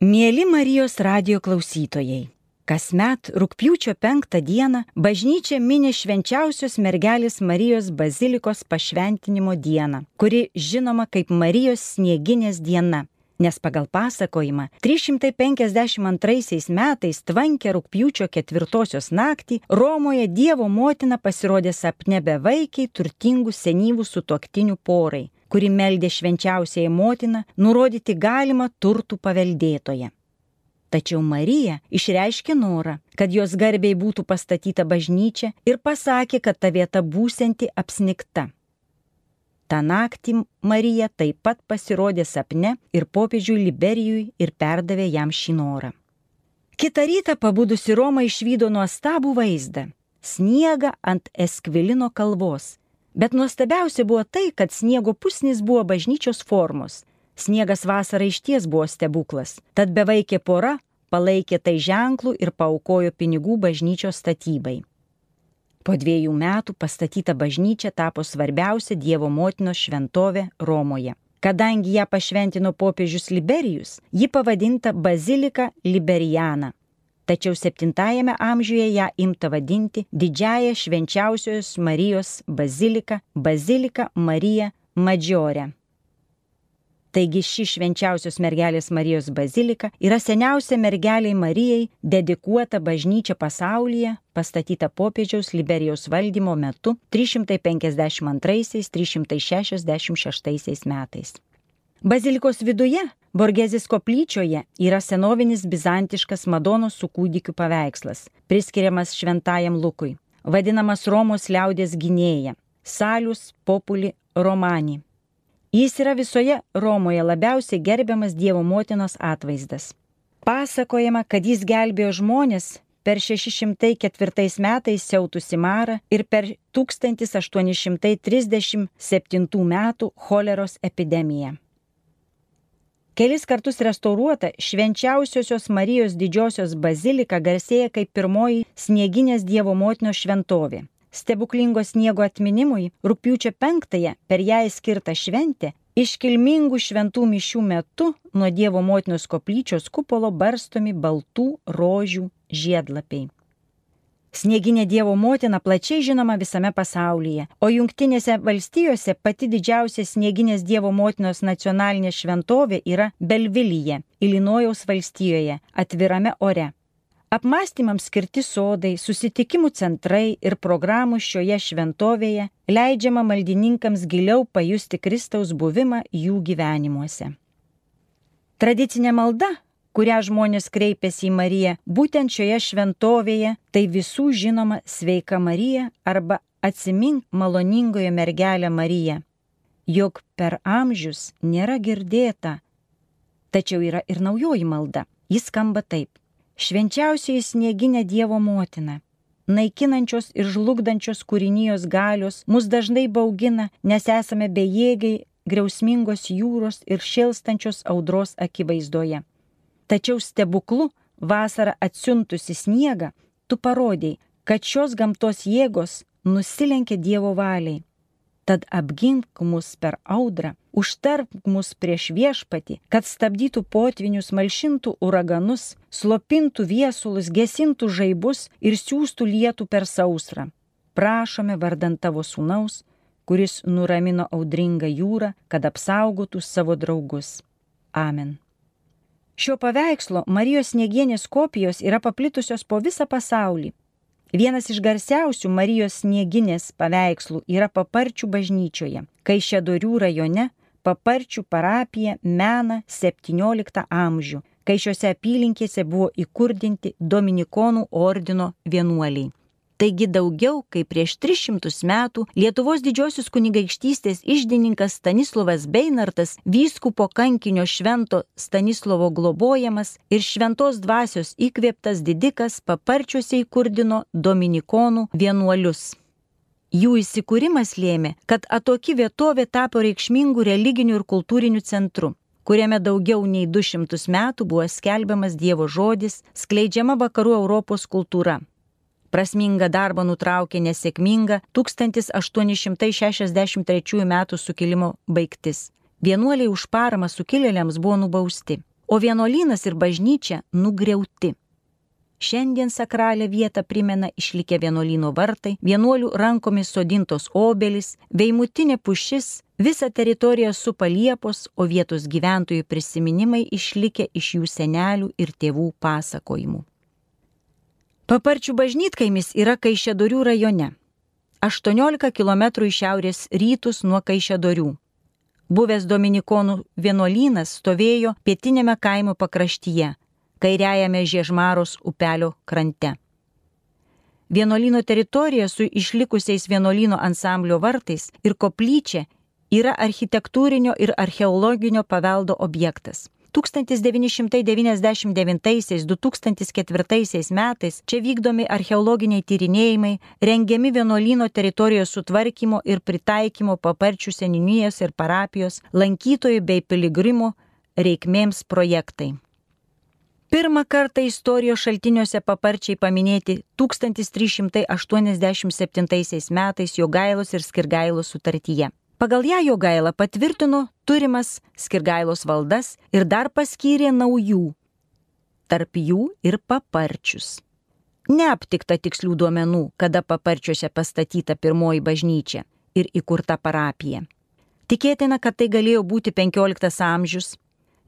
Mėly Marijos radio klausytojai, kasmet rūpjūčio penktą dieną bažnyčia minė švenčiausios mergelės Marijos bazilikos pašventinimo dieną, kuri žinoma kaip Marijos snieginės diena. Nes pagal pasakojimą 352 metais tvankę rūpjūčio ketvirtosios naktį Romoje Dievo motina pasirodė sapne bevaikiai turtingų senyvų sutoktinių porai kuri meldė švenčiausiai motiną nurodyti galimą turtų paveldėtoją. Tačiau Marija išreiškė norą, kad jos garbiai būtų pastatyta bažnyčia ir pasakė, kad ta vieta būsianti apsnikta. Ta naktį Marija taip pat pasirodė sapne ir popiežiui Liberijui ir perdavė jam šį norą. Kita rytą pabudusi Roma išvydo nuostabų vaizdą - sniegą ant Eskvilino kalvos Bet nuostabiausia buvo tai, kad sniego pusnis buvo bažnyčios formos. Sniegas vasarą iš ties buvo stebuklas. Tad bevaikė pora palaikė tai ženklų ir paukojo pinigų bažnyčios statybai. Po dviejų metų pastatyta bažnyčia tapo svarbiausia Dievo motinos šventovė Romoje. Kadangi ją pašventino popiežius Liberijus, ji pavadinta Bazilika Liberiana tačiau septintajame amžiuje ją imta vadinti didžiąją švenčiausios Marijos baziliką Bazilika Marija Madžiorė. Taigi ši švenčiausios mergelės Marijos bazilika yra seniausia mergeliai Marijai dedikuota bažnyčia pasaulyje, pastatyta popiežiaus Liberijos valdymo metu 352-366 metais. Bazilikos viduje Borgezės koplyčioje yra senovinis bizantiškas Madonos su kūdikiu paveikslas, priskiriamas šventajam Lukui, vadinamas Romos liaudės gynėja - Salius Populi Romani. Jis yra visoje Romoje labiausiai gerbiamas Dievo motinos atvaizdas. Pasakojama, kad jis gelbėjo žmonės per 604 metais siautusi marą ir per 1837 metų choleros epidemiją. Kelis kartus restauruota švenčiausiosios Marijos didžiosios bazilika garsėja kaip pirmoji snieginės Dievo motinos šventovė. Stebuklingo sniego atminimui rūpiučio penktąją per ją skirtą šventę iškilmingų šventų mišių metu nuo Dievo motinos koplyčios kupolo barstomi baltų rožių žiedlapiai. Snieginė Dievo motina plačiai žinoma visame pasaulyje, o Junktinėse valstijose pati didžiausia snieginės Dievo motinos nacionalinė šventovė yra Belvilyje, Ilinojaus valstijoje, atvirame ore. Apmąstymams skirti sodai, susitikimų centrai ir programų šioje šventovėje leidžiama maldininkams giliau pajusti Kristaus buvimą jų gyvenimuose. Tradicinė malda kurią žmonės kreipiasi į Mariją, būtent šioje šventovėje, tai visų žinoma sveika Marija arba atsimink maloningojo mergelę Mariją. Juk per amžius nėra girdėta. Tačiau yra ir naujoji malda. Jis skamba taip. Švenčiausiai snieginė Dievo motina. Naikinančios ir žlugdančios kūrinijos galios mus dažnai baugina, nes esame bejėgiai, griausmingos jūros ir šilstančios audros akivaizdoje. Tačiau stebuklu vasarą atsiuntusi sniegą, tu parodėjai, kad šios gamtos jėgos nusilenkia Dievo valiai. Tad apgink mus per audrą, užtarp mus prieš viešpatį, kad stabdytų potvinius, malšintų uraganus, slopintų viesulus, gesintų žaibus ir siūstų lietų per sausrą. Prašome vardant tavo sūnaus, kuris nuramino audringą jūrą, kad apsaugotų savo draugus. Amen. Šio paveikslo Marijos sniegienės kopijos yra paplitusios po visą pasaulį. Vienas iš garsiausių Marijos snieginės paveikslų yra Paparčių bažnyčioje, Kaišėdorių rajone, Paparčių parapija mena 17 amžių, kai šiuose apylinkėse buvo įkurdinti Dominikonų ordino vienuoliai. Taigi daugiau kaip prieš 300 metų Lietuvos didžiosios kunigaikštystės išdininkas Stanislavas Beinartas vyskupo kankinio švento Stanislovo globojamas ir šventos dvasios įkvėptas didikas paparčiuose įkurdino dominikonų vienuolius. Jų įsikūrimas lėmė, kad atoki vietovė tapo reikšmingų religinių ir kultūrinių centrų kuriame daugiau nei 200 metų buvo skelbiamas Dievo žodis, skleidžiama vakarų Europos kultūra. Prasmingą darbą nutraukė nesėkminga 1863 m. sukilimo baigtis. Vienuoliai už paramą sukilėliams buvo nubausti, o vienuolynas ir bažnyčia nugriauti. Šiandien sakralę vietą primena išlikę vienuolino vartai, vienuolių rankomis sodintos obelis, veimutinė pušis, visą teritoriją supa liepos, o vietos gyventojų prisiminimai išlikę iš jų senelių ir tėvų pasakojimų. Paparčių bažnytkaimis yra Kaišėdorių rajone. 18 km į šiaurės rytus nuo Kaišėdorių. Buvęs Dominikonų vienuolynas stovėjo pietinėme kaimo pakraštyje, kairiajame Žiežmaros upelio krante. Vienuolino teritorija su išlikusiais vienuolino ansamblio vartais ir koplyčia yra architektūrinio ir archeologinio paveldo objektas. 1999-2004 metais čia vykdomi archeologiniai tyrinėjimai, rengiami vienuolino teritorijos sutvarkymo ir pritaikymo paparčių seninijos ir parapijos lankytojų bei piligrimų reikmėms projektai. Pirmą kartą istorijos šaltiniuose paparčiai paminėti 1387 metais Jogailos ir Skirgailos sutartyje. Pagal ją Jogaila patvirtino turimas Skirgailos valdas ir dar paskyrė naujų, tarp jų ir paparčius. Neaptikta tikslių duomenų, kada paparčiuose pastatyta pirmoji bažnyčia ir įkurta parapija. Tikėtina, kad tai galėjo būti 15 amžius,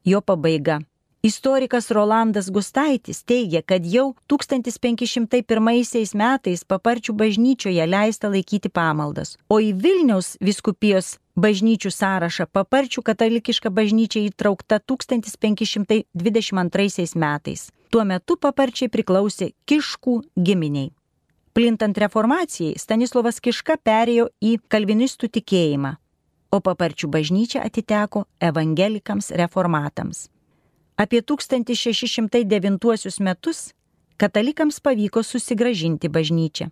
jo pabaiga Istorikas Rolandas Gustaitis teigia, kad jau 1501 metais paparčių bažnyčioje leista laikyti pamaldas, o į Vilniaus viskupijos bažnyčių sąrašą paparčių katalikiška bažnyčia įtraukta 1522 metais. Tuo metu paparčiai priklausė Kiškų giminiai. Plintant reformacijai, Stanislavas Kiška perėjo į kalvinistų tikėjimą, o paparčių bažnyčia atiteko evangelikams reformatams. Apie 1609 metus katalikams pavyko susigražinti bažnyčią.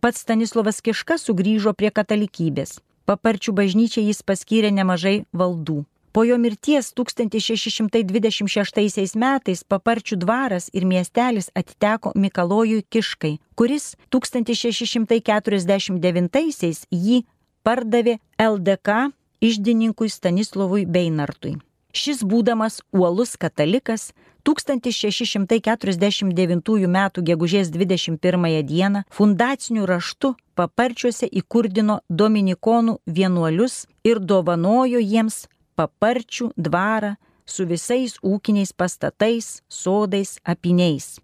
Pats Stanislavas Kiška sugrįžo prie katalikybės. Paparčių bažnyčiai jis paskyrė nemažai valdų. Po jo mirties 1626 metais paparčių dvaras ir miestelis atiteko Mikalojui Kiškai, kuris 1649 jį pardavė LDK išdininkui Stanislavui Beinartui. Šis būdamas uolus katalikas 1649 m. gegužės 21 d. fundaciniu raštu paparčiuose įkurdino dominikonų vienuolius ir dovanojo jiems paparčių dvarą su visais ūkiniais pastatais, sodais, apiniais.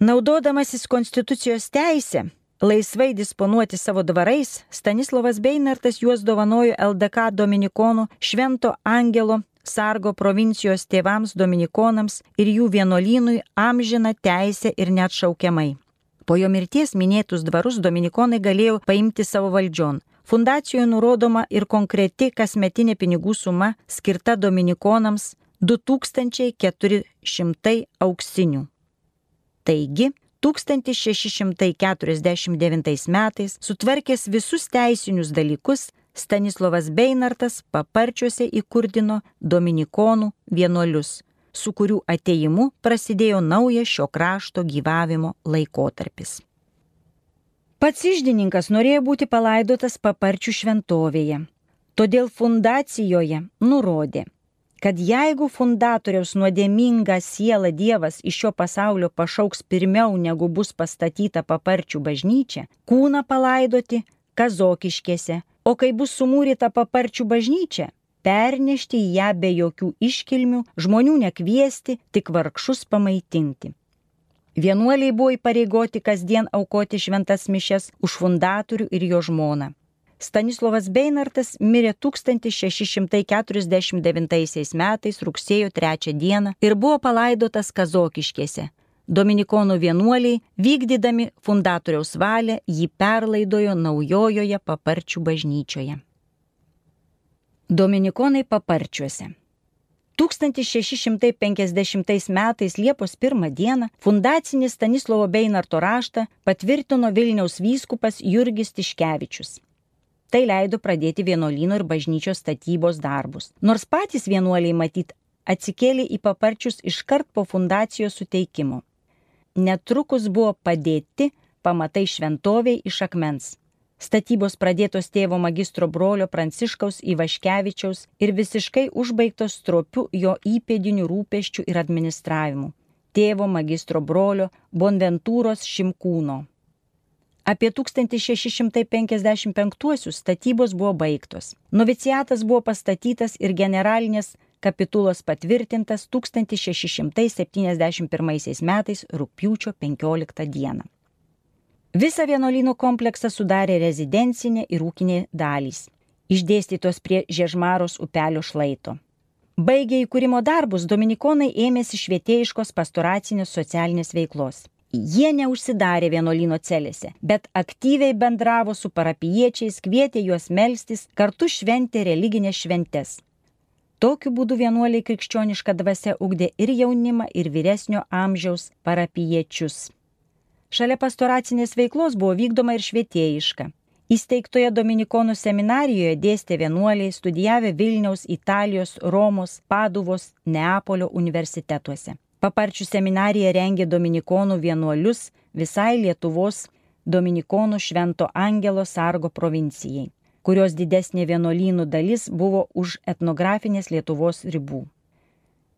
Naudodamasis konstitucijos teisę, laisvai disponuoti savo dvarais, Stanislavas Beinartas juos dovanojo LDK Dominikonų Švento Angelo Sargo provincijos tėvams Dominikonams ir jų vienuolynui amžina teisė ir net šaukiamai. Po jo mirties minėtus dvarus Dominikonai galėjo paimti savo valdžion. Fundacijoje nurodoma ir konkreti kasmetinė pinigų suma skirta Dominikonams 2400 auksinių. Taigi, 1649 metais sutvarkęs visus teisinius dalykus, Stanislavas Beinartas paparčiuose įkurdino dominikonų vienuolius, su kurių ateimu prasidėjo naujas šio krašto gyvavimo laikotarpis. Pats išdininkas norėjo būti palaidotas paparčių šventovėje, todėl fundacijoje nurodė, kad jeigu fundatoriaus nuodėmingą sielą Dievas iš šio pasaulio pašauks pirmiau negu bus pastatyta paparčių bažnyčia, kūną palaidoti kazokiškėse, o kai bus sumūryta paparčių bažnyčia, pernešti į ją be jokių iškilmių, žmonių nekviesti, tik vargšus pamaitinti. Vienuoliai buvo įpareigoti kasdien aukoti šventas mišes už fundatorių ir jo žmoną. Stanislavas Beinartas mirė 1649 metais rugsėjo 3 dieną ir buvo palaidotas Kazokiškėse. Dominikonų vienuoliai, vykdydami fundatoriaus valią, jį perlaidojo naujojoje paparčių bažnyčioje. Dominikonai paparčiuose. 1650 metais Liepos 1 dieną fundacinį Stanislovo Beinarto raštą patvirtino Vilniaus vyskupas Jurgis Tiškevičius. Tai leido pradėti vienuolino ir bažnyčios statybos darbus. Nors patys vienuoliai matyt atsikėlė į paparčius iškart po fundacijos suteikimo. Netrukus buvo padėti pamatai šventoviai iš akmens. Statybos pradėtos tėvo magistro brolio Pranciškaus Ivaškevičiaus ir visiškai užbaigtos stropiu jo įpėdinių rūpeščių ir administravimu. Tėvo magistro brolio Bonventūros Šimkūno. Apie 1655 statybos buvo baigtos. Noviciatas buvo pastatytas ir generalinės kapitulos patvirtintas 1671 metais rūpiučio 15 dieną. Visą vienuolynų kompleksą sudarė rezidencinė ir ūkinė dalys, išdėstytos prie Žiežmaros upelio šlaito. Baigė įkūrimo darbus, dominikonai ėmėsi švietėjiškos pastoracinės socialinės veiklos. Jie neužsidarė vienuolino celėse, bet aktyviai bendravo su parapiečiais, kvietė juos melstis, kartu šventė religinės šventes. Tokiu būdu vienuoliai krikščioniška dvasia ugdė ir jaunimą, ir vyresnio amžiaus parapiečius. Šalia pastoracinės veiklos buvo vykdoma ir švietėjiška. Įsteigtoje Dominikonų seminarijoje dėstė vienuoliai, studijavę Vilniaus, Italijos, Romos, Paduvos, Neapolio universitetuose. Paparčių seminarija rengė dominikonų vienuolius visai Lietuvos dominikonų Švento Angelo Sargo provincijai, kurios didesnė vienuolynų dalis buvo už etnografinės Lietuvos ribų.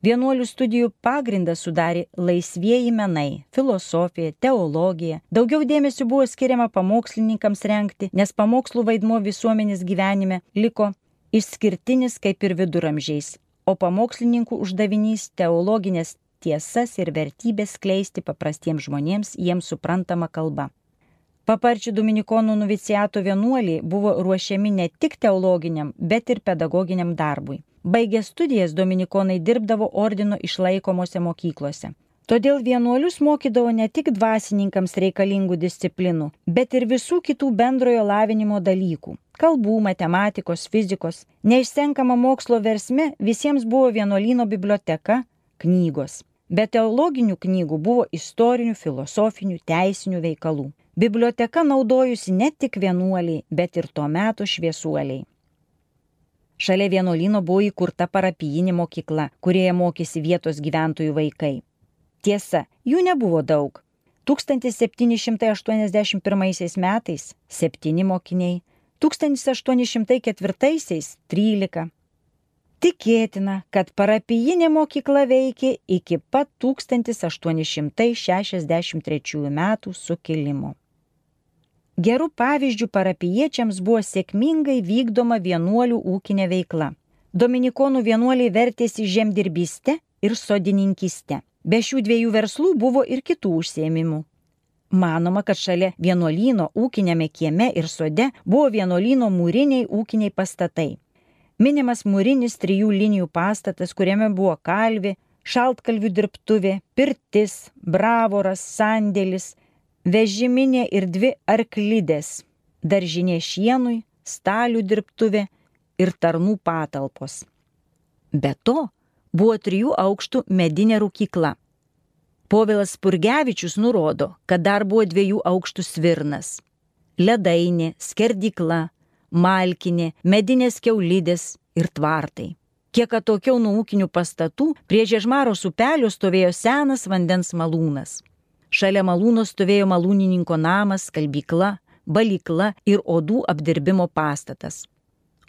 Vienuolių studijų pagrindą sudarė laisvieji menai - filosofija, teologija. Daugiau dėmesio buvo skiriama pamokslininkams renkti, nes pamokslų vaidmuo visuomenės gyvenime liko išskirtinis kaip ir viduramžiais, o pamokslininkų uždavinys teologinės tiesas ir vertybės kleisti paprastiems žmonėms jiems suprantama kalba. Paparčių Dominikonų noviciato vienuoliai buvo ruošiami ne tik teologiniam, bet ir pedagoginiam darbui. Baigę studijas Dominikonai dirbdavo ordino išlaikomose mokyklose. Todėl vienuolius mokydavo ne tik dvasininkams reikalingų disciplinų, bet ir visų kitų bendrojo lavinimo dalykų - kalbų, matematikos, fizikos. Neišsenkama mokslo versme visiems buvo vienuolino biblioteka - knygos. Be teologinių knygų buvo istorinių, filosofinių, teisinių veikalų. Biblioteka naudojusi ne tik vienuoliai, bet ir tuo metu šviesuoliai. Šalia vienuolino buvo įkurta parapijinė mokykla, kurioje mokėsi vietos gyventojų vaikai. Tiesa, jų nebuvo daug. 1781 metais - 7 mokiniai, 1804 - 13, Tikėtina, kad parapijinė mokykla veikė iki pat 1863 metų sukilimo. Gerų pavyzdžių parapiečiams buvo sėkmingai vykdoma vienuolių ūkinė veikla. Dominikonų vienuoliai vertėsi žemdirbystė ir sodininkystė. Be šių dviejų verslų buvo ir kitų užsiemimų. Manoma, kad šalia vienuolyno ūkinėme kieme ir sode buvo vienuolyno mūriniai ūkiniai pastatai minimas mūrinis trijų linijų pastatas, kuriame buvo kalvi, šaltkalvių dirbtuvė, pirtis, bravoras, sandėlis, vežiminė ir dvi arklidės, daržinė šienui, stalių dirbtuvė ir tarnų patalpos. Be to buvo trijų aukštų medinė rūkykla. Povilas Purgevičius nurodo, kad dar buvo dviejų aukštų svirnas - ledainė, skerdykla, malkinė, medinės keulidės ir tvartai. Kiek atokiau nuo ūkinių pastatų, prie Žiežmaros upelio stovėjo senas vandens malūnas. Šalia malūno stovėjo malūnininko namas, kalbykla, balykla ir odų apdirbimo pastatas.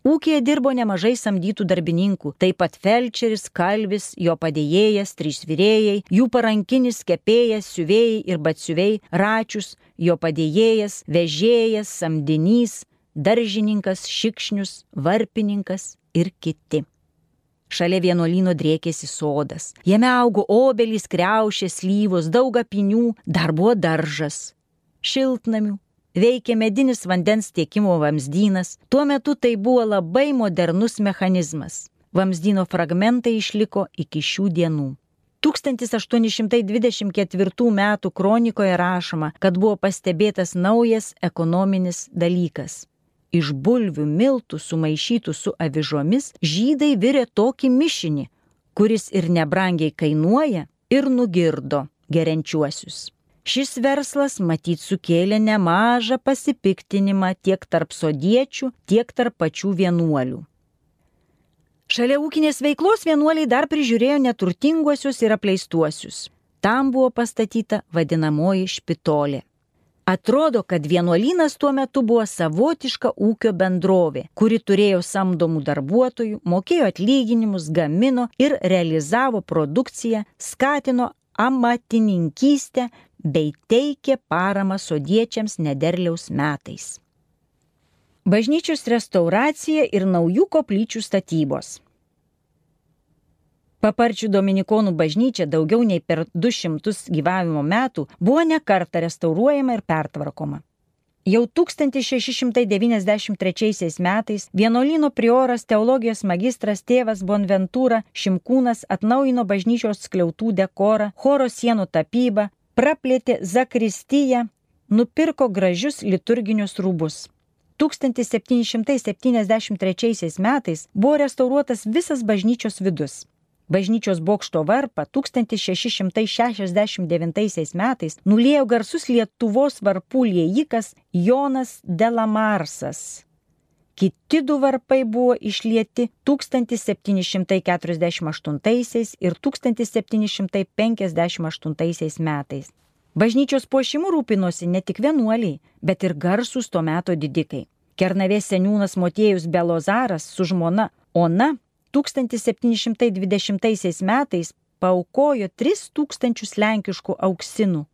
Ūkėje dirbo nemažai samdytų darbininkų, taip pat felčeris, kalvis, jo padėjėjas, trys vyrėjai, jų parankinis, kepėjas, siuvėjai ir batsiuviai, račius, jo padėjėjas, vežėjas, samdinys, daržininkas, šikšnius, varpininkas ir kiti. Šalia vienuolino driekėsi sodas. Jame augo obelys, kreušės, lyvos, daug apinių, dar buvo daržas. Šiltnamių, veikė medinis vandens tiekimo vamzdynas, tuo metu tai buvo labai modernus mechanizmas. Vamzdyno fragmentai išliko iki šių dienų. 1824 m. kronikoje rašoma, kad buvo pastebėtas naujas ekonominis dalykas iš bulvių miltų sumaišytų su avižomis žydai virė tokį mišinį, kuris ir nebrangiai kainuoja ir nugirdo geriančiuosius. Šis verslas matyt sukėlė nemažą pasipiktinimą tiek tarp sodiečių, tiek tarp pačių vienuolių. Šalia ūkinės veiklos vienuoliai dar prižiūrėjo neturtinguosius ir apleistuosius. Tam buvo pastatyta vadinamoji špitolė. Atrodo, kad vienuolynas tuo metu buvo savotiška ūkio bendrovė, kuri turėjo samdomų darbuotojų, mokėjo atlyginimus, gamino ir realizavo produkciją, skatino amatininkystę bei teikė paramą sodiečiams nederliaus metais. Bažnyčios restauracija ir naujų koplyčių statybos. Paparčių Dominikonų bažnyčia daugiau nei per 200 gyvavimo metų buvo nekarta restauruojama ir pertvarkoma. Jau 1693 metais vienuolino prioras teologijos magistras tėvas Bonventūra Šimkūnas atnaujino bažnyčios skliautų dekorą, choro sienų tapybą, praplėtė zakristiją, nupirko gražius liturginius rūbus. 1773 metais buvo restauruotas visas bažnyčios vidus bažnyčios bokšto varpą 1669 metais nulėjo garsus Lietuvos varpų liejikas Jonas Delamarsas. Kiti du varpai buvo išlieti 1748 ir 1758 metais. Bažnyčios puošimu rūpinosi ne tik vienuoliai, bet ir garsūs tuo metu didikai. Kernavės seniūnas Motiejus Belozaras su žmona Ona 1720 metais paukojo 3000 lenkiškų auksinų.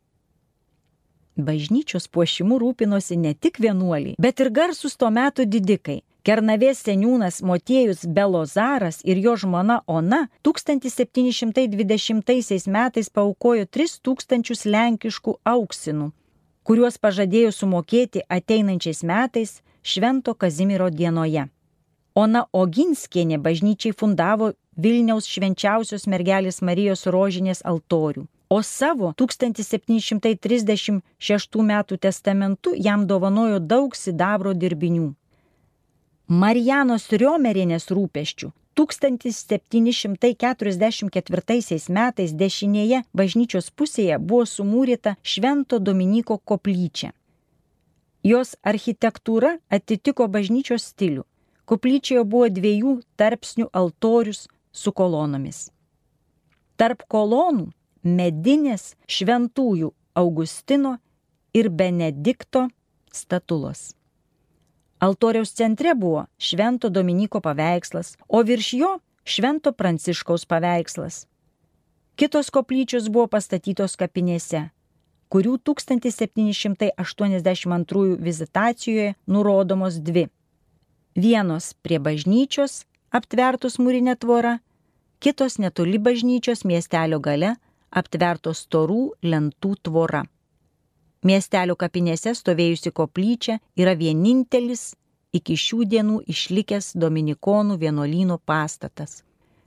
Bažnyčios puošimu rūpinosi ne tik vienuoliai, bet ir garsus tuo metu didikai. Kernavės seniūnas Motiejus Belozaras ir jo žmona Ona 1720 metais paukojo 3000 lenkiškų auksinų, kuriuos pažadėjo sumokėti ateinančiais metais Švento Kazimiero dienoje. Ona Oginskienė bažnyčiai fundavo Vilniaus švenčiausios mergelės Marijos rožinės altorių, o savo 1736 metų testamentu jam dovanojo daug sidabro dirbinių. Marijanos Riomerienės rūpeščių 1744 metais dešinėje bažnyčios pusėje buvo sumūryta Švento Dominiko koplyčia. Jos architektūra atitiko bažnyčios stilių Koplyčioje buvo dviejų tarpsnių altorius su kolonomis. Tarp kolonų medinės šventųjų Augustino ir Benedikto statulos. Altoriaus centre buvo Švento Dominiko paveikslas, o virš jo Švento Pranciškaus paveikslas. Kitos koplyčios buvo pastatytos kapinėse, kurių 1782 vizitacijoje nurodomos dvi Vienos prie bažnyčios aptvertos mūrinė tvora, kitos netoli bažnyčios miestelio gale aptvertos storų lentų tvora. Miestelio kapinėse stovėjusi koplyčia yra vienintelis iki šių dienų išlikęs Dominikonų vienuolyno pastatas.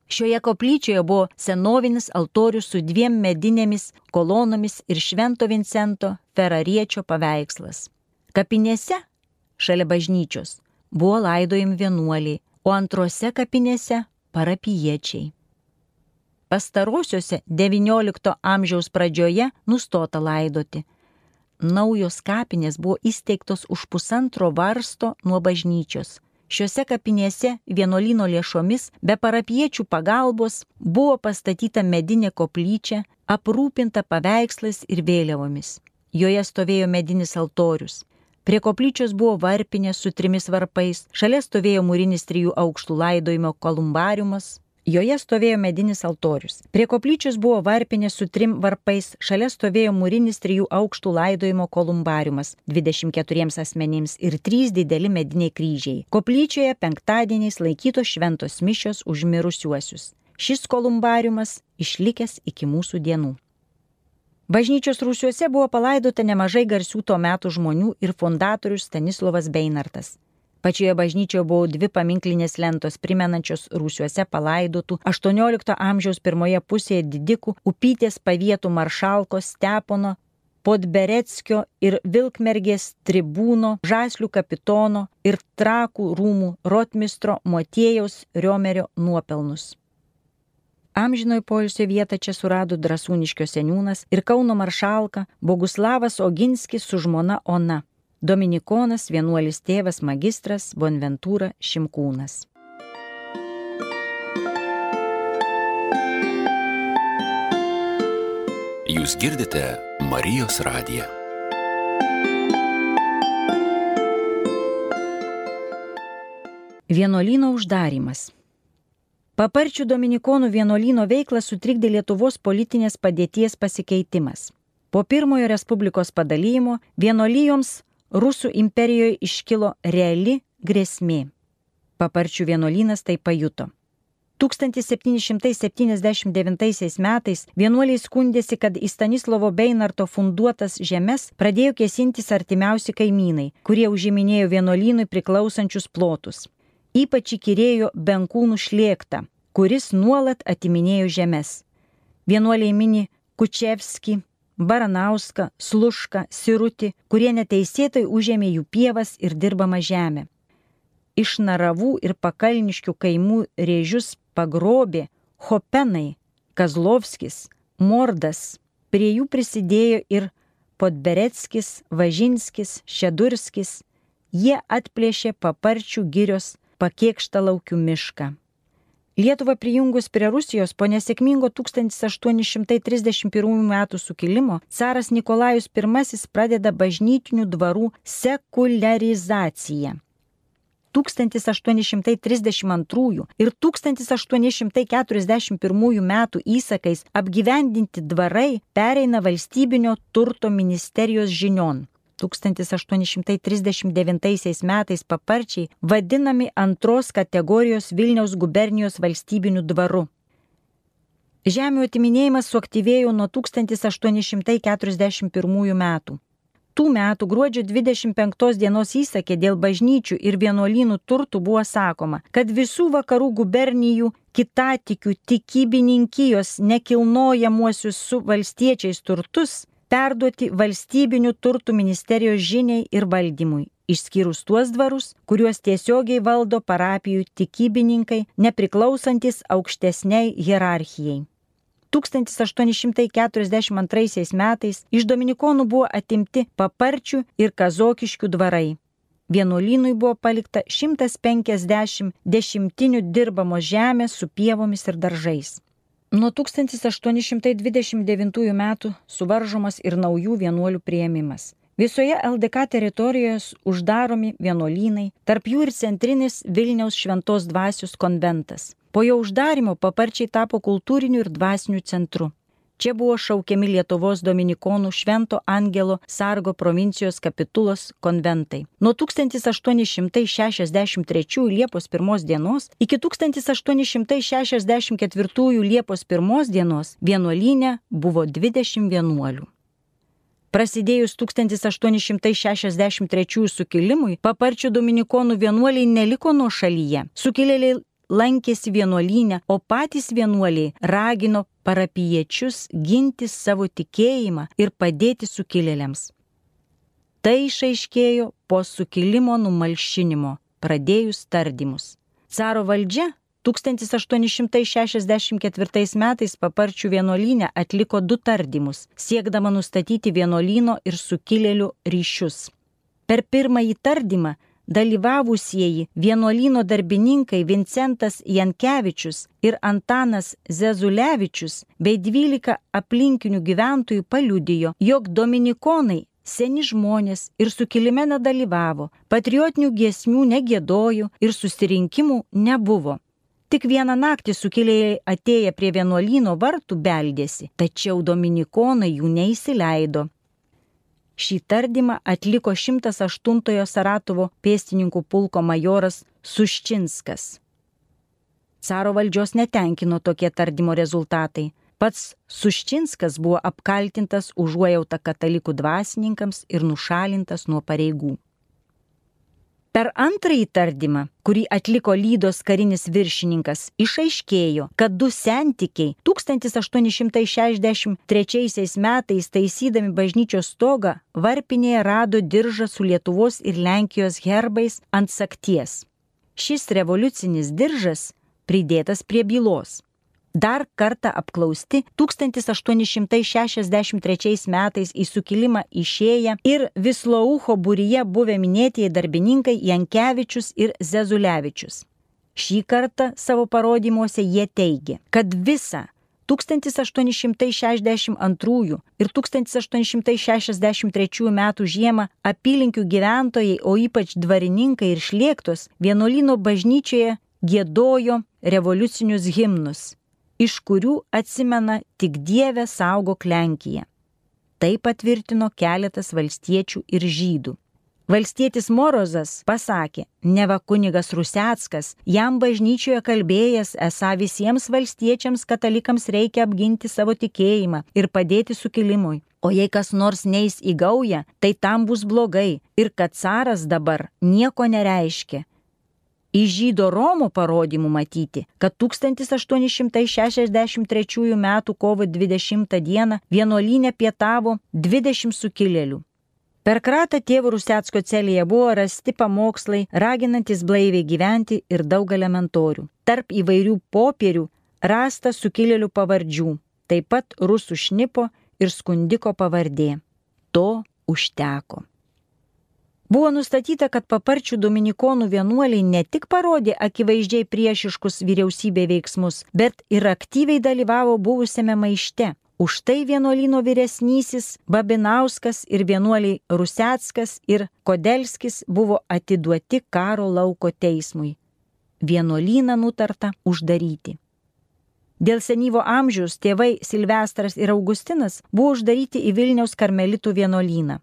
Šioje koplyčioje buvo senovinis altorius su dviem medinėmis kolonomis ir Švento Vincento Ferariečio paveikslas. Kapinėse, šalia bažnyčios, buvo laidojami vienuoliai, o antrose kapinėse parapiečiai. Pastarosiuose XIX amžiaus pradžioje nustota laidoti. Naujos kapinės buvo įsteigtos už pusantro varsto nuo bažnyčios. Šiuose kapinėse vienuolino lėšomis be parapiečių pagalbos buvo pastatyta medinė koplyčia, aprūpinta paveikslais ir vėliavomis. Joje stovėjo medinis altorius. Prie koplyčios buvo varpinė su trimis varpais, šalia stovėjo mūrinis trijų aukštų laidojimo kolumbariumas, joje stovėjo medinis altorius. Prie koplyčios buvo varpinė su trim varpais, šalia stovėjo mūrinis trijų aukštų laidojimo kolumbariumas 24 asmenims ir trys dideli mediniai kryžiai. Koplyčioje penktadieniais laikytos šventos mišios už mirusiuosius. Šis kolumbariumas išlikęs iki mūsų dienų. Bažnyčios rūsiuose buvo palaidota nemažai garsių tuo metu žmonių ir fundatorius Stanislavas Beinartas. Pačioje bažnyčioje buvo dvi paminklinės lentos primenančios rūsiuose palaidotų 18 amžiaus pirmoje pusėje didikų upytės pavietų maršalko Stepono, Podberetskio ir Vilkmergės tribūno, Žaslių kapitono ir Trakų rūmų rotmistro Motiejaus Riomerio nuopelnus. Amžinojo poilsio vietą čia surado Drasūniškio seniūnas ir Kauno maršalka Boguslavas Oginskis su žmona Ona, Dominikonas vienuolis tėvas magistras Bonventūra Šimkūnas. Jūs girdite Marijos radiją. Vienolyno uždarimas. Paparčių Dominikonų vienuolyno veiklą sutrikdė Lietuvos politinės padėties pasikeitimas. Po pirmojo Respublikos padalymo vienuolyjoms Rusų imperijoje iškilo reali grėsmė. Paparčių vienuolynas tai pajuto. 1779 metais vienuoliai skundėsi, kad į Stanislovo Beinarto funduotas žemės pradėjo kėsintis artimiausi kaimynai, kurie užiminėjo vienuolynui priklausančius plotus. Ypač įkyrėjo Benkūnų šlėktą, kuris nuolat atiminėjo žemės. Vienuoliai mini Kučevski, Baranauską, Slušką, Sirutį, kurie neteisėtai užėmė jų pievas ir dirbamą žemę. Iš Naravų ir Pakalniškių kaimų rėžius pagrobė Hopenai, Kazlovskis, Mordas, prie jų prisidėjo ir Podberetskis, Važinskis, Šedurskis, jie atplėšė paparčių girios pakiekštą laukių mišką. Lietuvą prijungus prie Rusijos po nesėkmingo 1831 m. sukilimo, caras Nikolajus I pradeda bažnytinių dvarų sekularizaciją. 1832 ir 1841 metų įsakais apgyvendinti dvarai pereina valstybinio turto ministerijos žinion. 1839 metais paparčiai vadinami antros kategorijos Vilniaus gubernijos valstybiniu dvaru. Žemių atiminėjimas suaktyvėjo nuo 1841 metų tų metų gruodžio 25 dienos įsakė dėl bažnyčių ir vienuolynų turtų buvo sakoma, kad visų vakarų gubernijų kitatikių tikybininkijos nekilnojamuosius su valstiečiais turtus perduoti valstybinių turtų ministerijos žiniai ir valdymui, išskyrus tuos dvarus, kuriuos tiesiogiai valdo parapijų tikybininkai, nepriklausantis aukštesniai hierarchijai. 1842 metais iš Dominikonų buvo atimti paparčių ir kazokiškių dvarai. Vienuolynui buvo palikta 150 dešimtinių dirbamos žemės su pievomis ir daržais. Nuo 1829 metų suvaržomas ir naujų vienuolių prieimimas. Visoje LDK teritorijoje uždaromi vienuolynai, tarp jų ir centrinis Vilniaus šventos dvasios konventas. Po jo uždarimo paparčiai tapo kultūriniu ir dvasiniu centru. Čia buvo šaukiami Lietuvos Dominikonų Švento Angelo Sargo provincijos kapitulos konventai. Nuo 1863 Liepos 1 dienos iki 1864 Liepos 1 dienos vienuolynė buvo 20 vienuolių. Prasidėjus 1863 sukilimui, paparčių dominikonų vienuoliai neliko nuo šalyje. Sukilėliai lankėsi vienuolynę, o patys vienuoliai ragino parapiečius ginti savo tikėjimą ir padėti sukilėliams. Tai išaiškėjo po sukilimo numalšinimo, pradėjus tardymus. Caro valdžia 1864 metais paparčių vienuolynė atliko du tardymus, siekdama nustatyti vienuolyno ir sukilėlių ryšius. Per pirmąjį tardymą dalyvavusieji vienuolyno darbininkai Vincentas Jankevičius ir Antanas Zezulevičius bei 12 aplinkinių gyventojų paliudijo, jog dominikonai seni žmonės ir sukilime nedalyvavo, patriotinių giesmių negėdojo ir susirinkimų nebuvo. Tik vieną naktį sukilėjai atėję prie vienuolyno vartų beldėsi, tačiau dominikonai jų neįsileido. Šį tardymą atliko 108 Saratovo pėstininkų pulko majoras Suščinskas. Caro valdžios netenkino tokie tardymo rezultatai. Pats Suščinskas buvo apkaltintas užuojautą katalikų dvasininkams ir nušalintas nuo pareigų. Per antrąjį tardymą, kurį atliko Lydos karinis viršininkas, išaiškėjo, kad du sentikiai 1863 metais taisydami bažnyčios stogą varpinėje rado diržą su Lietuvos ir Lenkijos herbais ant sakties. Šis revoliucinis diržas pridėtas prie bylos dar kartą apklausti 1863 metais į sukilimą išėję ir Visloucho būryje buvę minėtieji darbininkai Jankevičius ir Zezulevičius. Šį kartą savo parodymuose jie teigia, kad visą 1862 ir 1863 metų žiemą apylinkių gyventojai, o ypač dvarininkai ir šlėktos vienuolino bažnyčioje gėdojo revoliucinius himnus, iš kurių atsimena tik Dievę saugok Lenkiją. Tai patvirtino keletas valstiečių ir žydų. Valstietis Morozas pasakė, neva kunigas Ruseckas, jam bažnyčioje kalbėjęs, esą visiems valstiečiams katalikams reikia apginti savo tikėjimą ir padėti sukilimui. O jei kas nors neis į gaują, tai tam bus blogai ir kad caras dabar nieko nereiškia. Iš žydo Romo parodymų matyti, kad 1863 m. kovo 20 d. vienuolynė pietavo 20 sukilėlių. Per kratą tėvų Rusecko celėje buvo rasti pamokslai, raginantis blaiviai gyventi ir daug elementorių. Tarp įvairių popierių rasta sukilėlių pavardžių, taip pat rusų šnipo ir skundiko pavardė. To užteko. Buvo nustatyta, kad paparčių dominikonų vienuoliai ne tik parodė akivaizdžiai priešiškus vyriausybė veiksmus, bet ir aktyviai dalyvavo buvusiame maište. Už tai vienuolino vyresnysis Babinauskas ir vienuoliai Ruseckas ir Kodelskis buvo atiduoti karo lauko teismui. Vienuolyną nutarta uždaryti. Dėl senyvo amžiaus tėvai Silvestras ir Augustinas buvo uždaryti į Vilniaus karmelitų vienuolyną.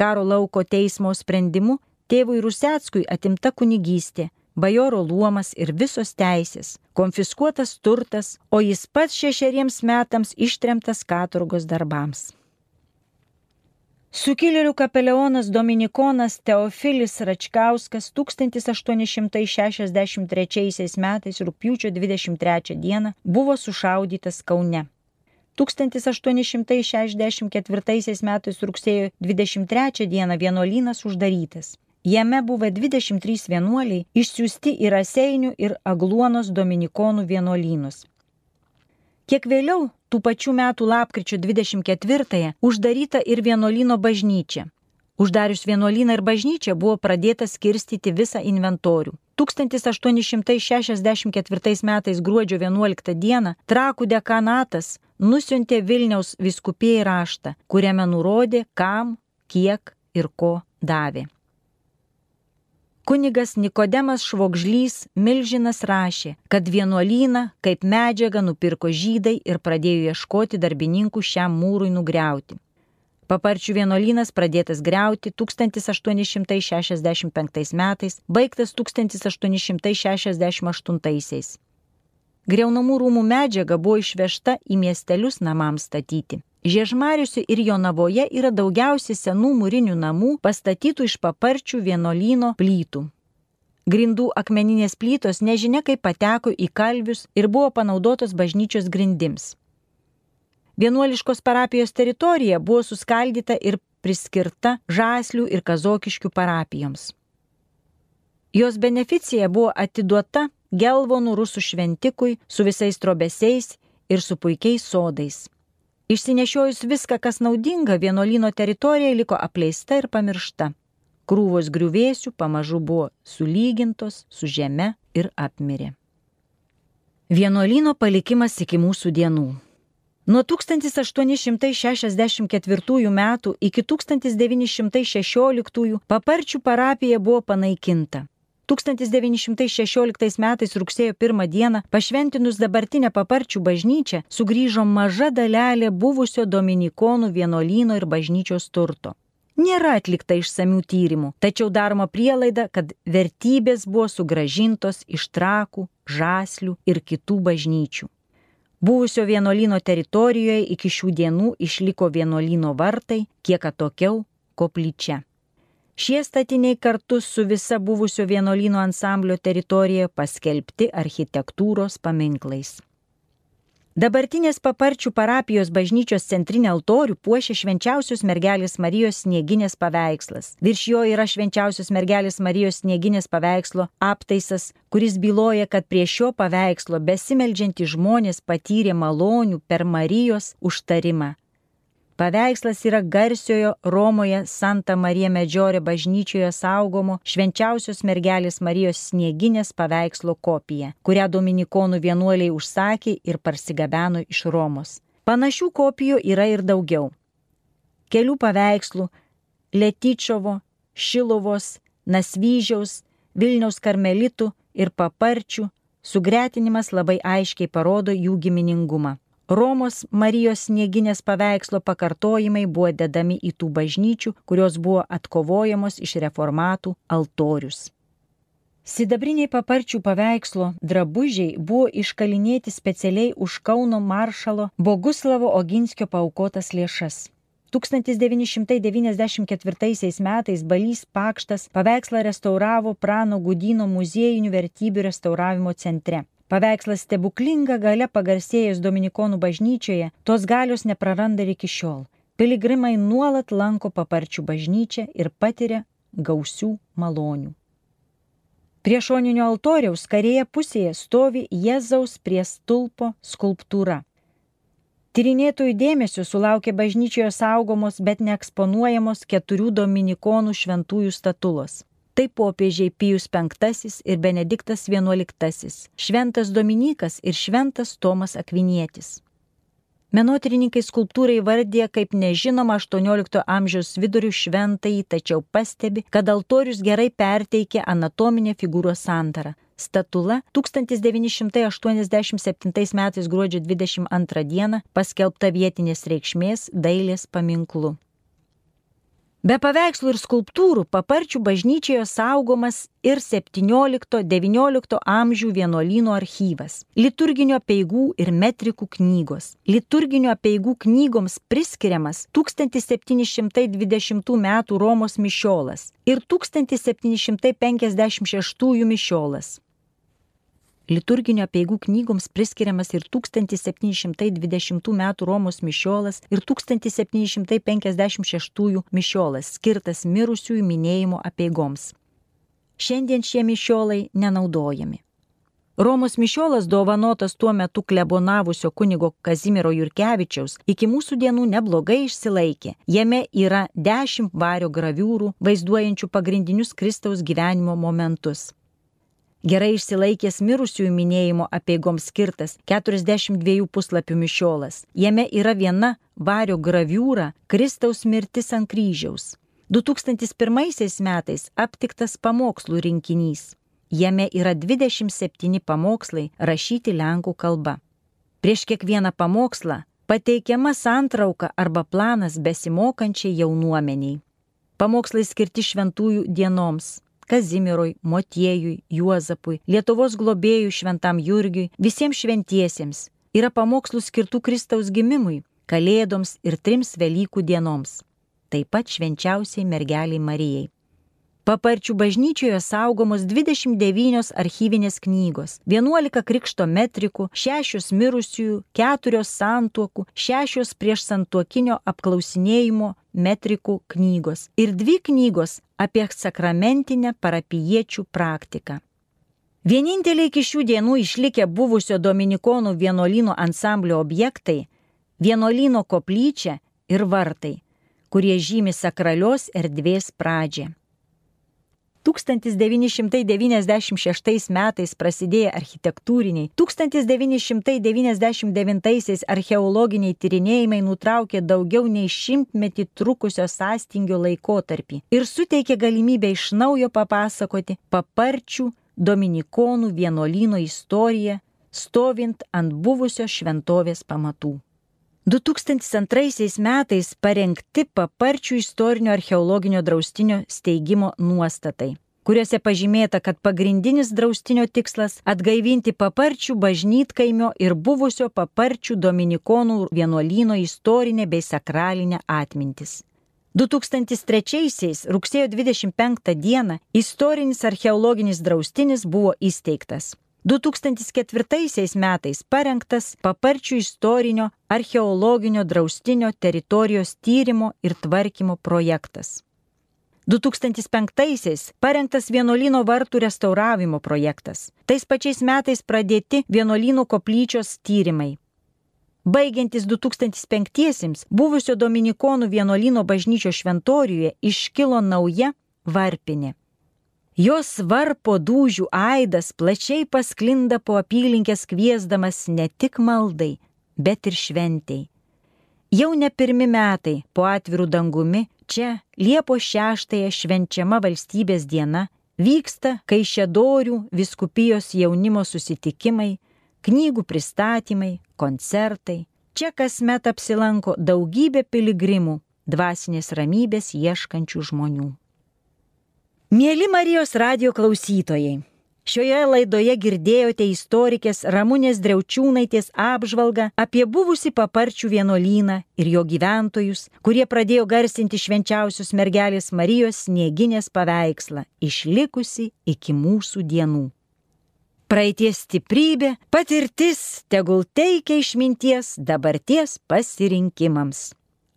Karo lauko teismo sprendimu tėvui Ruseckui atimta kunigystė, bajoro luomas ir visos teisės, konfiskuotas turtas, o jis pats šešeriems metams ištremtas katurgos darbams. Sukilėlių kapelionas Dominikonas Teofilis Račkauskas 1863 metais rūpiučio 23 dieną buvo sušaudytas Kaune. 1864 metais rugsėjo 23 dieną vienuolynas uždarytas. Jame buvo 23 vienuoliai išsiųsti į Raseinių ir Agluonos dominikonų vienuolynus. Kiek vėliau, tų pačių metų lapkričio 24-ąją, uždaryta ir vienuolino bažnyčia. Uždarius vienuolyną ir bažnyčią buvo pradėta skirstyti visą inventorių. 1864 metais gruodžio 11 dieną Trakų dekanatas nusiuntė Vilniaus viskupėjai raštą, kuriame nurodė, kam, kiek ir ko davė. Kunigas Nikodemas Švogžlys Milžinas rašė, kad vienuolyną kaip medžiagą nupirko žydai ir pradėjo ieškoti darbininkų šiam mūrui nugriauti. Paparčių vienuolynas pradėtas greuti 1865 metais, baigtas 1868. Greunamų rūmų medžiaga buvo išvežta į miestelius namams statyti. Žiežmariuose ir Jonavoje yra daugiausiai senų mūrinių namų pastatytų iš paparčių vienolyno plytų. Grindų akmeninės plytos nežinia kaip pateko į kalvius ir buvo panaudotos bažnyčios grindims. Vienuoliškos parapijos teritorija buvo suskaldyta ir priskirta Žaslių ir Kazokiškių parapijoms. Jos beneficija buvo atiduota gelvonų rusų šventikui su visais trobesiais ir su puikiais sodais. Išsinešiojus viską, kas naudinga, vienuolino teritorija liko apleista ir pamiršta. Krūvos griuvėsių pamažu buvo sulygintos su žeme ir apmirė. Vienuolino palikimas iki mūsų dienų. Nuo 1864 metų iki 1916 paparčių parapija buvo panaikinta. 1916 metais rugsėjo 1 dieną pašventinus dabartinę paparčių bažnyčią sugrįžo maža dalelė buvusio dominikonų vienuolyno ir bažnyčios turto. Nėra atlikta išsamių tyrimų, tačiau daroma prielaida, kad vertybės buvo sugražintos iš trakų, žaslių ir kitų bažnyčių. Buvusio vienuolino teritorijoje iki šių dienų išliko vienuolino vartai, kiek atokiau koplyčia. Šie statiniai kartu su visa buvusio vienuolino ansamblio teritorija paskelbti architektūros paminklais. Dabartinės paparčių parapijos bažnyčios centrinę altorių puošia švenčiausios mergelės Marijos snieginės paveikslas. Virš jo yra švenčiausios mergelės Marijos snieginės paveikslo aptaisas, kuris byloja, kad prie šio paveikslo besimeldžiantys žmonės patyrė malonių per Marijos užtarimą. Paveikslas yra garsiojo Romoje Santa Marija Medžiorė bažnyčioje saugomo švenčiausios mergelės Marijos snieginės paveikslo kopija, kurią dominikonų vienuoliai užsakė ir parsigabeno iš Romos. Panašių kopijų yra ir daugiau. Kelių paveikslų Letičiovo, Šilovos, Nasvyžiaus, Vilniaus karmelitų ir paparčių sugretinimas labai aiškiai parodo jų giminingumą. Romos Marijos snieginės paveikslo pakartojimai buvo dedami į tų bažnyčių, kurios buvo atkovojamos iš reformatų altorius. Sidabriniai paparčių paveikslo drabužiai buvo iškalinėti specialiai už Kauno maršalo Boguslavo Oginskio paukotas lėšas. 1994 metais Balys Pakštas paveikslą restauravo Prano Gudino muziejinių vertybių restauravimo centre. Paveikslas stebuklinga gale pagarsėjęs Dominikonų bažnyčioje, tos galios nepraranda ir iki šiol. Piligrimai nuolat lanko paparčių bažnyčią ir patiria gausių malonių. Prie šoninio altoriaus karėje pusėje stovi Jėzaus prie stulpo skulptūra. Tyrinėtojų dėmesio sulaukė bažnyčioje saugomos, bet neeksponuojamos keturių dominikonų šventųjų statulos. Tai popiežiai Pijus V ir Benediktas XI, Šventas Dominikas ir Šventas Tomas Akvinietis. Menotrininkai skulptūrai vardė kaip nežinoma 18 amžiaus vidurių šventąjį, tačiau pastebi, kad altorius gerai perteikė anatominę figūros santarą statula 1987 metais gruodžio 22 dieną paskelbta vietinės reikšmės dailės paminklu. Be paveikslų ir skulptūrų paparčių bažnyčioje saugomas ir 17-19 amžių vienuolynų archyvas, liturginio peigų ir metrikų knygos. Liturginio peigų knygoms priskiriamas 1720 m. Romos mišiolas ir 1756 mišiolas liturginio peigų knygoms priskiriamas ir 1720 m. Romos mišiolas ir 1756 mišiolas, skirtas mirusiųjų minėjimo apeigoms. Šiandien šie mišiolai nenaudojami. Romos mišiolas dovanotas tuo metu klebonavusio kunigo Kazimiero Jurkevičiaus iki mūsų dienų neblogai išsilaikė. Jame yra dešimt vario graviūrų, vaizduojančių pagrindinius Kristaus gyvenimo momentus. Gerai išsilaikęs mirusiųjų minėjimo apieigoms skirtas 42 puslapių mišiolas. Jame yra viena vario graviūra Kristaus mirtis ant kryžiaus. 2001 metais aptiktas pamokslų rinkinys. Jame yra 27 pamokslai rašyti lenkų kalba. Prieš kiekvieną pamokslą pateikiama santrauka arba planas besimokančiai jaunuomeniai. Pamokslai skirti šventųjų dienoms Kazimirui, Motiejui, Juozapui, Lietuvos globėjui Šventam Jurgiui, visiems šventiesiems. Yra pamokslų skirtų Kristaus gimimui, Kalėdoms ir trims Velykų dienoms. Taip pat švenčiausiai mergeliai Marijai. Paparčių bažnyčioje saugomos 29 archyvinės knygos, 11 krikšto metrikų, 6 mirusiųjų, 4 santuokų, 6 prieš santuokinio apklausinėjimo metrikų knygos ir 2 knygos apie sakramentinę parapiečių praktiką. Vieninteliai iki šių dienų išlikę buvusio Dominikonų vienuolino ansamblio objektai - vienuolino koplyčia ir vartai, kurie žymi sakralios erdvės pradžią. 1996 metais prasidėję architektūriniai, 1999 archeologiniai tyrinėjimai nutraukė daugiau nei šimtmetį trukusio sąstingio laikotarpį ir suteikė galimybę iš naujo papasakoti paparčių Dominikonų vienuolyno istoriją, stovint ant buvusio šventovės pamatų. 2002 metais parengti paparčių istorinio archeologinio draustinio steigimo nuostatai kuriuose pažymėta, kad pagrindinis draustinio tikslas - atgaivinti paparčių bažnytkaimio ir buvusio paparčių dominikonų vienuolyno istorinę bei sakralinę atmintis. 2003 rugsėjo 25 dieną istorinis archeologinis draustinis buvo įsteigtas. 2004 metais parengtas paparčių istorinio archeologinio draustinio teritorijos tyrimo ir tvarkymo projektas. 2005-aisiais parengtas vienuolino vartų restauravimo projektas. Tais pačiais metais pradėti vienuolino koplyčios tyrimai. baigiantis 2005-iesiams, buvusio Dominikonų vienuolino bažnyčio šventoriuje iškilo nauja varpinė. Jos varpo dūžių aidas plačiai pasklinda po apylinkės kviesdamas ne tik maldai, bet ir šventėjai. Jau ne pirmi metai po atvirų dangumi čia Liepo 6-ąją švenčiama valstybės diena vyksta Kaišėdorių viskupijos jaunimo susitikimai, knygų pristatymai, koncertai. Čia kasmet apsilanko daugybė piligrimų, dvasinės ramybės ieškančių žmonių. Mėly Marijos radio klausytojai, šioje laidoje girdėjote istorikės Ramūnės Dreučiūnaitės apžvalgą apie buvusi paparčių vienuolyną ir jo gyventojus, kurie pradėjo garsinti švenčiausios mergelės Marijos snieginės paveikslą, išlikusi iki mūsų dienų. Praeities stiprybė, patirtis tegul teikia išminties dabarties pasirinkimams.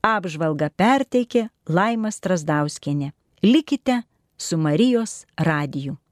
Apžvalgą perteikė Laimas Trasdauskienė. Likite su Marijos radiju.